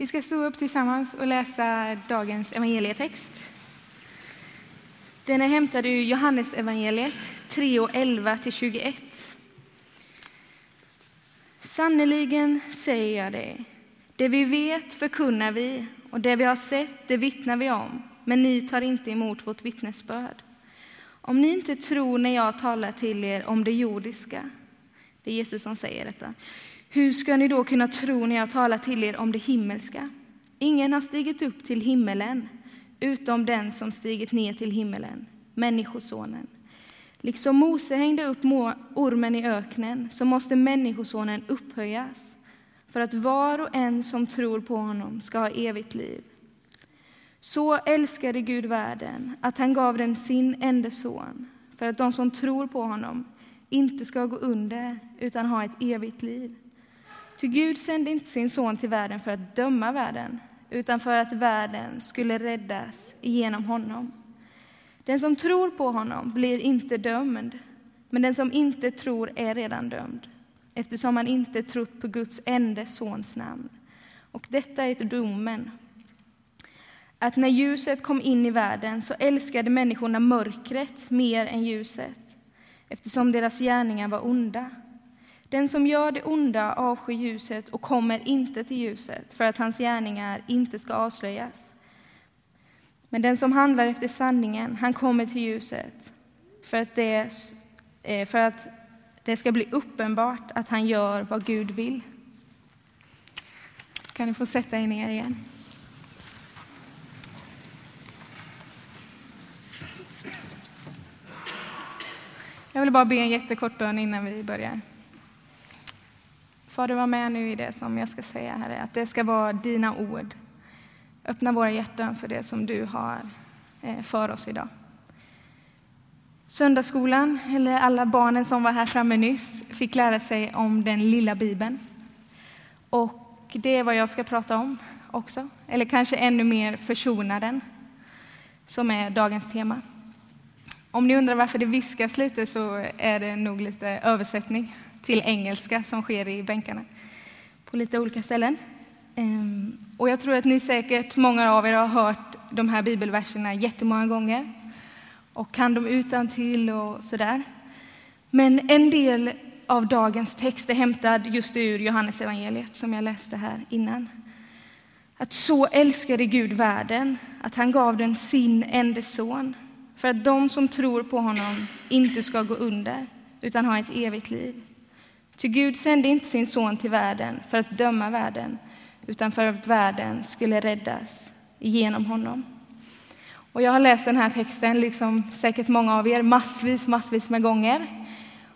Vi ska stå upp tillsammans och läsa dagens evangelietext. Den är hämtad ur Johannes evangeliet 3 och 11 till 21. Sannerligen säger jag det, det vi vet förkunnar vi och det vi har sett det vittnar vi om, men ni tar inte emot vårt vittnesbörd. Om ni inte tror när jag talar till er om det jordiska, det är Jesus som säger detta, hur ska ni då kunna tro när jag talar till er om det himmelska? Ingen har stigit upp till himmelen utom den som stigit ner till himmelen, Människosonen. Liksom Mose hängde upp ormen i öknen så måste Människosonen upphöjas för att var och en som tror på honom ska ha evigt liv. Så älskade Gud världen att han gav den sin enda son för att de som tror på honom inte ska gå under utan ha ett evigt liv. Ty Gud sände inte sin son till världen för att döma världen utan för att världen skulle räddas genom honom. Den som tror på honom blir inte dömd, men den som inte tror är redan dömd eftersom han inte trott på Guds enda sons namn. Och detta är domen. Att när ljuset kom in i världen så älskade människorna mörkret mer än ljuset eftersom deras gärningar var onda. Den som gör det onda avskyr ljuset och kommer inte till ljuset för att hans gärningar inte ska avslöjas. Men den som handlar efter sanningen, han kommer till ljuset för att det, eh, för att det ska bli uppenbart att han gör vad Gud vill. Kan ni få sätta er ner igen? Jag vill bara be en jättekort bön innan vi börjar. Fader, var med nu i det som jag ska säga, Herre, att det ska vara dina ord. Öppna våra hjärtan för det som du har eh, för oss idag. Söndagsskolan, eller alla barnen som var här framme nyss, fick lära sig om den lilla Bibeln. Och det är vad jag ska prata om också, eller kanske ännu mer försonaren, som är dagens tema. Om ni undrar varför det viskas lite så är det nog lite översättning till engelska som sker i bänkarna på lite olika ställen. Ehm, och jag tror att ni säkert, många av er, har hört de här bibelverserna jättemånga gånger och kan dem utan till och sådär. Men en del av dagens text är hämtad just ur Johannes evangeliet som jag läste här innan. Att så älskade Gud världen att han gav den sin enda son för att de som tror på honom inte ska gå under utan ha ett evigt liv. Ty Gud sände inte sin son till världen för att döma världen utan för att världen skulle räddas genom honom. Och jag har läst den här texten, liksom säkert många av er, massvis, massvis med gånger.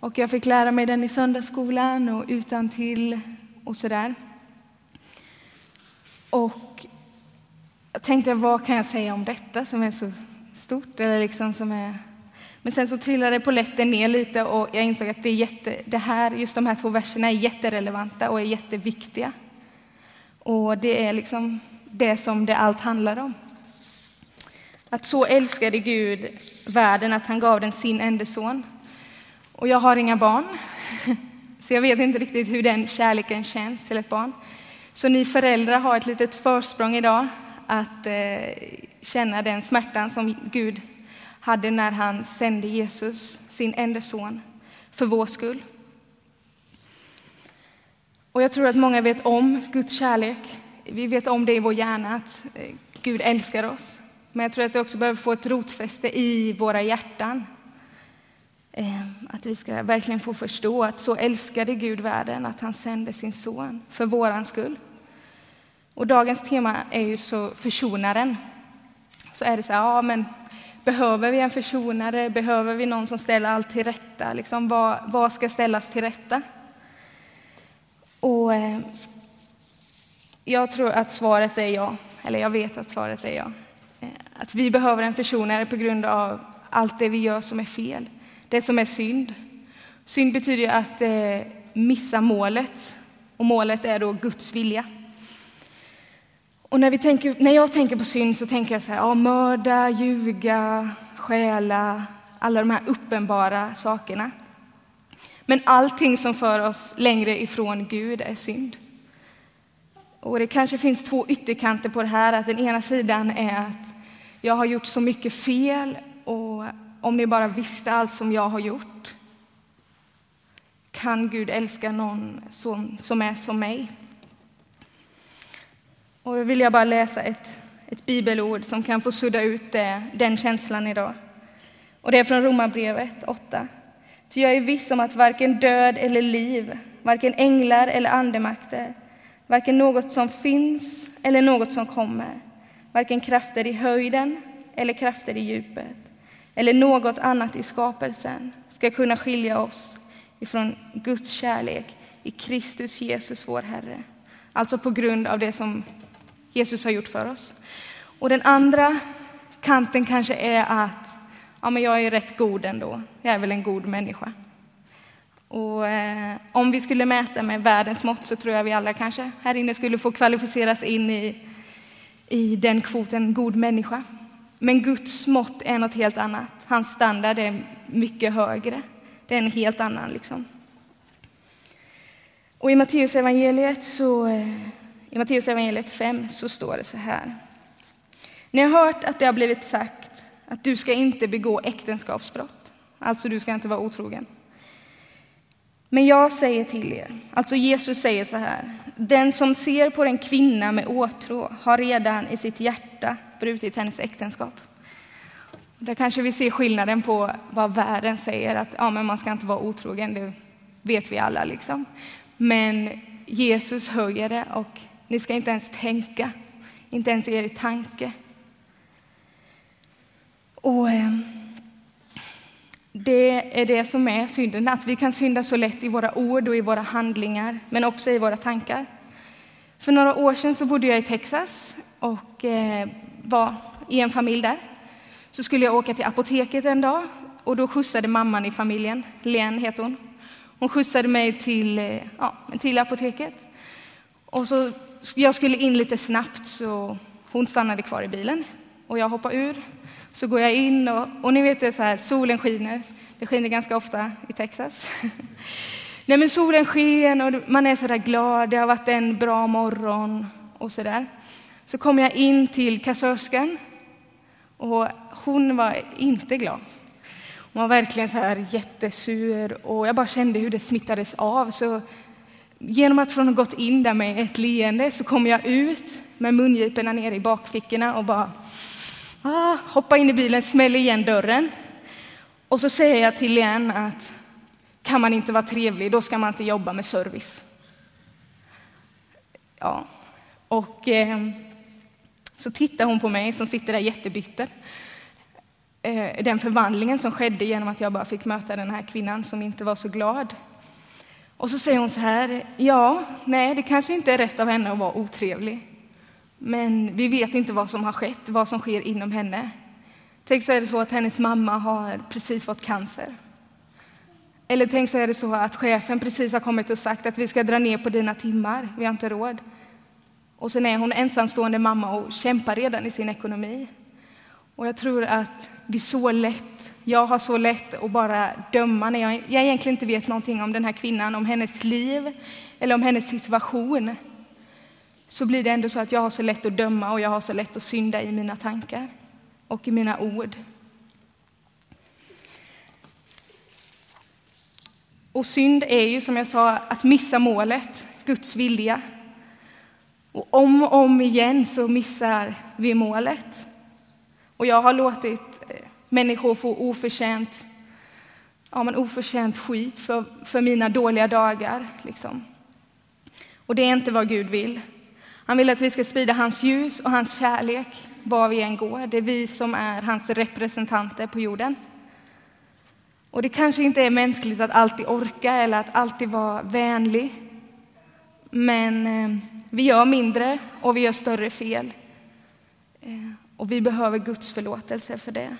Och jag fick lära mig den i söndagsskolan och utan till och sådär. Och jag tänkte, vad kan jag säga om detta som är så stort? Eller liksom som är... Men sen så trillade poletten ner lite och jag insåg att det, är jätte, det här, just de här två verserna är jätterelevanta och är jätteviktiga. Och det är liksom det som det allt handlar om. Att så älskade Gud världen att han gav den sin enda son. Och jag har inga barn, så jag vet inte riktigt hur den kärleken känns till ett barn. Så ni föräldrar har ett litet försprång idag att eh, känna den smärtan som Gud hade när han sände Jesus, sin enda son, för vår skull. Och jag tror att många vet om Guds kärlek. Vi vet om det i vår hjärna, att eh, Gud älskar oss. Men jag tror att det också behöver få ett rotfäste i våra hjärtan. Ehm, att vi ska verkligen få förstå att så älskade Gud världen att han sände sin son för våran skull. Och dagens tema är ju så försonaren. Så är det så här, ja men behöver vi en försonare? Behöver vi någon som ställer allt till rätta? Liksom, vad, vad ska ställas till rätta? Och eh, jag tror att svaret är ja, eller jag vet att svaret är ja. Eh, att vi behöver en försonare på grund av allt det vi gör som är fel, det som är synd. Synd betyder att eh, missa målet, och målet är då Guds vilja. Och när, vi tänker, när jag tänker på synd så tänker jag så här, ja, mörda, ljuga, stjäla, alla de här uppenbara sakerna. Men allting som för oss längre ifrån Gud är synd. Och det kanske finns två ytterkanter på det här. Att den ena sidan är att jag har gjort så mycket fel och om ni bara visste allt som jag har gjort. Kan Gud älska någon som, som är som mig? Och då vill jag bara läsa ett, ett bibelord som kan få sudda ut det, den känslan idag. Och det är från Romarbrevet 8. Ty jag är viss om att varken död eller liv, varken änglar eller andemakter, varken något som finns eller något som kommer, varken krafter i höjden eller krafter i djupet, eller något annat i skapelsen ska kunna skilja oss ifrån Guds kärlek i Kristus Jesus, vår Herre. Alltså på grund av det som Jesus har gjort för oss. Och den andra kanten kanske är att ja, men jag är rätt god ändå. Jag är väl en god människa. Och, eh, om vi skulle mäta med världens mått så tror jag vi alla kanske här inne skulle få kvalificeras in i, i den kvoten god människa. Men Guds mått är något helt annat. Hans standard är mycket högre. Det är en helt annan. Liksom. Och i Matteus evangeliet så eh, i Matteus evangeliet 5 så står det så här. Ni har hört att det har blivit sagt att du ska inte begå äktenskapsbrott, alltså du ska inte vara otrogen. Men jag säger till er, alltså Jesus säger så här, den som ser på en kvinna med åtrå har redan i sitt hjärta brutit hennes äktenskap. Där kanske vi ser skillnaden på vad världen säger, att ja, men man ska inte vara otrogen, det vet vi alla. Liksom. Men Jesus höjer det och ni ska inte ens tänka, inte ens er tanke. Och eh, det är det som är synden, att vi kan synda så lätt i våra ord och i våra handlingar, men också i våra tankar. För några år sedan så bodde jag i Texas och eh, var i en familj där. Så skulle jag åka till apoteket en dag och då skjutsade mamman i familjen, Len heter hon. Hon skjutsade mig till, eh, ja, till apoteket. Och så jag skulle in lite snabbt så hon stannade kvar i bilen och jag hoppar ur. Så går jag in och, och ni vet det så här, solen skiner. Det skiner ganska ofta i Texas. Nej, men solen sken och man är så där glad. Det har varit en bra morgon och så där. Så kom jag in till kassörskan och hon var inte glad. Hon var verkligen så här jättesur och jag bara kände hur det smittades av. Så genom att från ha gått in där med ett leende så kommer jag ut med mungiporna nere i bakfickorna och bara ah, hoppar in i bilen, smäller igen dörren. Och så säger jag till igen att kan man inte vara trevlig, då ska man inte jobba med service. Ja, och eh, så tittar hon på mig som sitter där jättebitter. Eh, den förvandlingen som skedde genom att jag bara fick möta den här kvinnan som inte var så glad. Och så säger hon så här, ja, nej, det kanske inte är rätt av henne att vara otrevlig. Men vi vet inte vad som har skett, vad som sker inom henne. Tänk så är det så att hennes mamma har precis fått cancer. Eller tänk så är det så att chefen precis har kommit och sagt att vi ska dra ner på dina timmar, vi har inte råd. Och sen är hon ensamstående mamma och kämpar redan i sin ekonomi. Och jag tror att vi så lätt jag har så lätt att bara döma när jag, jag egentligen inte vet någonting om den här kvinnan, om hennes liv eller om hennes situation. Så blir det ändå så att jag har så lätt att döma och jag har så lätt att synda i mina tankar och i mina ord. Och synd är ju som jag sa att missa målet, Guds vilja. Och om och om igen så missar vi målet. Och jag har låtit eh, människor får oförtjänt, ja, men oförtjänt skit för, för mina dåliga dagar. Liksom. Och det är inte vad Gud vill. Han vill att vi ska sprida hans ljus och hans kärlek var vi än går. Det är vi som är hans representanter på jorden. Och det kanske inte är mänskligt att alltid orka eller att alltid vara vänlig. Men eh, vi gör mindre och vi gör större fel. Eh, och vi behöver Guds förlåtelse för det.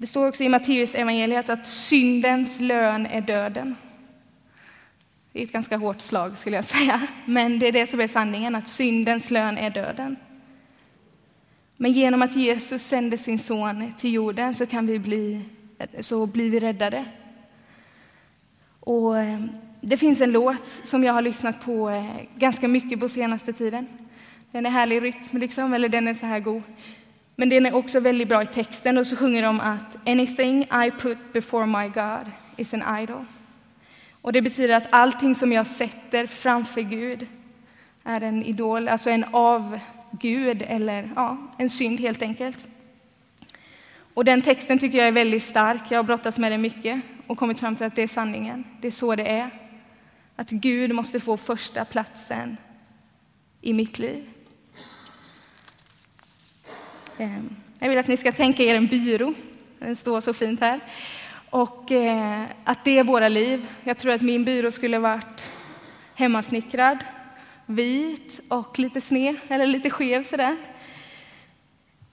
Det står också i Matteus evangeliet att syndens lön är döden. Det är ett ganska hårt slag skulle jag säga, men det är det som är sanningen, att syndens lön är döden. Men genom att Jesus sände sin son till jorden så kan vi bli, så blir vi räddade. Och eh, det finns en låt som jag har lyssnat på eh, ganska mycket på senaste tiden. Den är härlig rytm, liksom, eller den är så här god. Men den är också väldigt bra i texten och så sjunger de att anything I put before my God is an idol. Och det betyder att allting som jag sätter framför Gud är en idol, alltså en avgud eller ja, en synd helt enkelt. Och den texten tycker jag är väldigt stark. Jag har brottats med den mycket och kommit fram till att det är sanningen. Det är så det är. Att Gud måste få första platsen i mitt liv. Ehm, jag vill att ni ska tänka er en byrå. Den står så fint här. Och eh, att det är våra liv. Jag tror att min byrå skulle varit hemmasnickrad, vit och lite sned, eller lite skev sådär.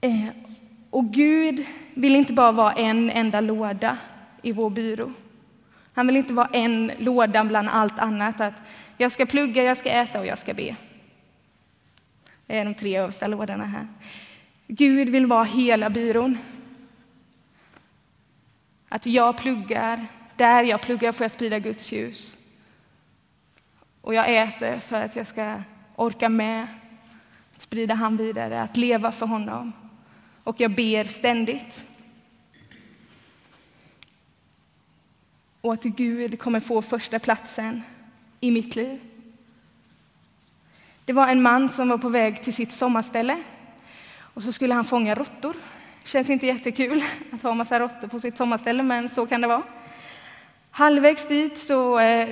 Ehm, och Gud vill inte bara vara en enda låda i vår byrå. Han vill inte vara en låda bland allt annat. Att jag ska plugga, jag ska äta och jag ska be. Det är de tre översta lådorna här. Gud vill vara hela byrån. Att jag pluggar, där jag pluggar får jag sprida Guds ljus. Och jag äter för att jag ska orka med att sprida han vidare, att leva för honom. Och jag ber ständigt. Och att Gud kommer få första platsen i mitt liv. Det var en man som var på väg till sitt sommarställe och så skulle han fånga råttor. Känns inte jättekul att ha massa råttor på sitt sommarställe, men så kan det vara. Halvvägs dit så, eh,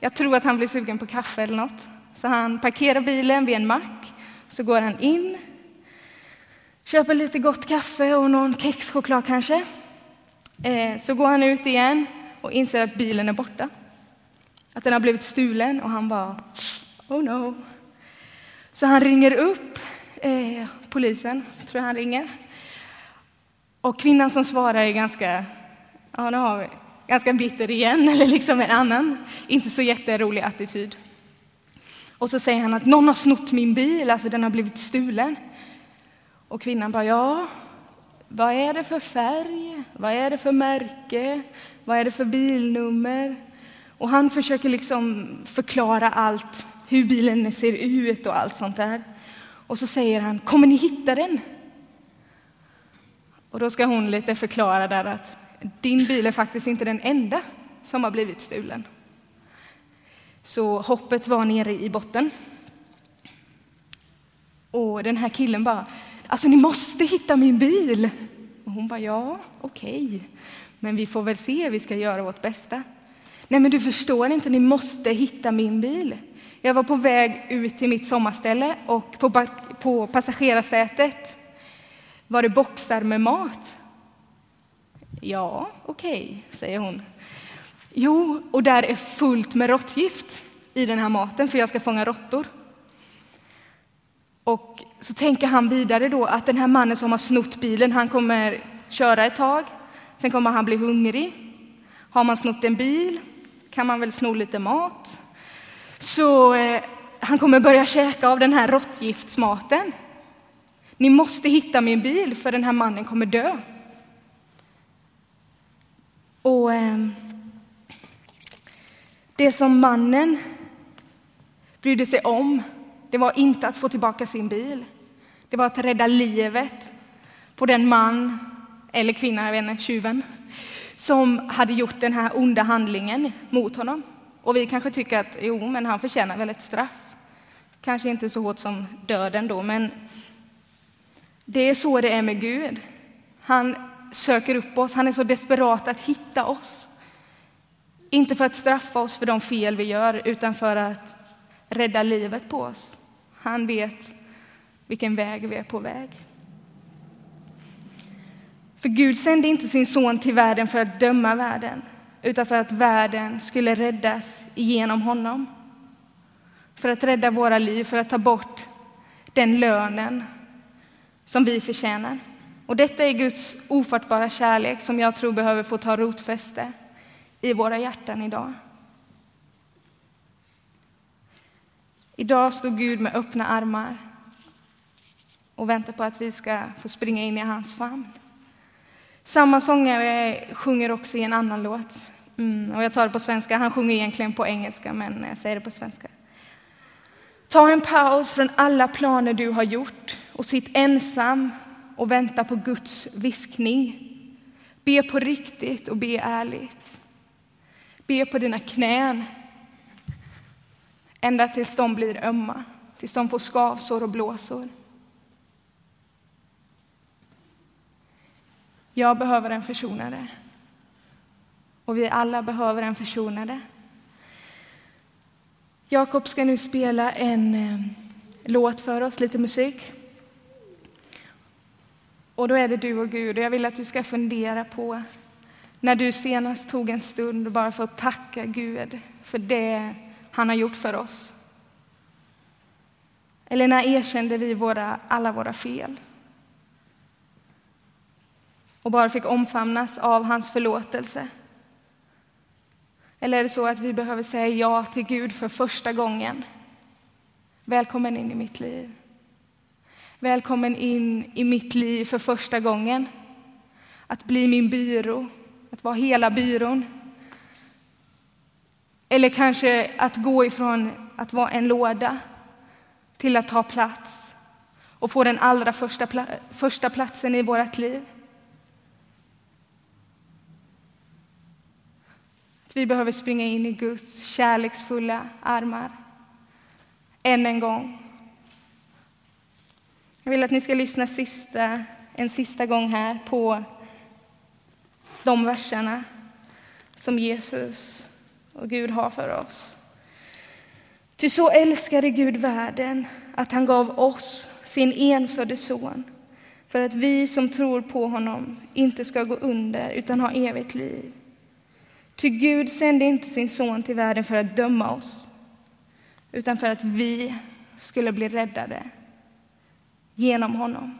jag tror att han blir sugen på kaffe eller något. Så han parkerar bilen vid en mack, så går han in, köper lite gott kaffe och någon kexchoklad kanske. Eh, så går han ut igen och inser att bilen är borta. Att den har blivit stulen och han bara, oh no. Så han ringer upp eh, polisen, tror jag han ringer. Och kvinnan som svarar är ganska, ja nu har vi, ganska bitter igen, eller liksom en annan, inte så jätterolig attityd. Och så säger han att någon har snott min bil, alltså den har blivit stulen. Och kvinnan bara, ja, vad är det för färg? Vad är det för märke? Vad är det för bilnummer? Och han försöker liksom förklara allt, hur bilen ser ut och allt sånt där. Och så säger han, kommer ni hitta den? Och då ska hon lite förklara där att din bil är faktiskt inte den enda som har blivit stulen. Så hoppet var nere i botten. Och den här killen bara, alltså ni måste hitta min bil. Och hon bara, ja, okej, okay. men vi får väl se, vi ska göra vårt bästa. Nej, men du förstår inte, ni måste hitta min bil. Jag var på väg ut till mitt sommarställe och på, på passagerarsätet var det boxar med mat. Ja, okej, okay, säger hon. Jo, och där är fullt med råttgift i den här maten, för jag ska fånga råttor. Och så tänker han vidare då att den här mannen som har snott bilen, han kommer köra ett tag, sen kommer han bli hungrig. Har man snott en bil kan man väl sno lite mat. Så eh, han kommer börja käka av den här råttgiftsmaten. Ni måste hitta min bil, för den här mannen kommer dö. Och eh, det som mannen brydde sig om, det var inte att få tillbaka sin bil. Det var att rädda livet på den man, eller kvinna, jag vet inte, tjuven, som hade gjort den här onda handlingen mot honom. Och vi kanske tycker att jo, men han förtjänar väl ett straff. Kanske inte så hårt som döden då, men det är så det är med Gud. Han söker upp oss, han är så desperat att hitta oss. Inte för att straffa oss för de fel vi gör, utan för att rädda livet på oss. Han vet vilken väg vi är på väg. För Gud sände inte sin son till världen för att döma världen, utan för att världen skulle räddas genom honom. För att rädda våra liv, för att ta bort den lönen som vi förtjänar. Och detta är Guds ofattbara kärlek som jag tror behöver få ta rotfäste i våra hjärtan idag. Idag står Gud med öppna armar och väntar på att vi ska få springa in i hans famn. Samma sångare sjunger också i en annan låt Mm, och jag tar det på svenska. Han sjunger egentligen på engelska, men jag säger det på svenska. Ta en paus från alla planer du har gjort och sitt ensam och vänta på Guds viskning. Be på riktigt och be ärligt. Be på dina knän ända tills de blir ömma, tills de får skavsår och blåsor. Jag behöver en försonare. Och vi alla behöver en försonare. Jakob ska nu spela en eh, låt för oss, lite musik. Och då är det du och Gud. Och jag vill att du ska fundera på när du senast tog en stund bara för att tacka Gud för det han har gjort för oss. Eller när erkände vi våra, alla våra fel? Och bara fick omfamnas av hans förlåtelse. Eller är det så att vi behöver säga ja till Gud för första gången? Välkommen in i mitt liv. Välkommen in i mitt liv för första gången. Att bli min byrå, att vara hela byrån. Eller kanske att gå ifrån att vara en låda till att ta plats och få den allra första, första platsen i vårt liv. Vi behöver springa in i Guds kärleksfulla armar än en gång. Jag vill att ni ska lyssna sista, en sista gång här på de verserna som Jesus och Gud har för oss. Ty så älskade Gud världen att han gav oss sin enfödde son för att vi som tror på honom inte ska gå under utan ha evigt liv. Ty Gud sände inte sin son till världen för att döma oss utan för att vi skulle bli räddade genom honom.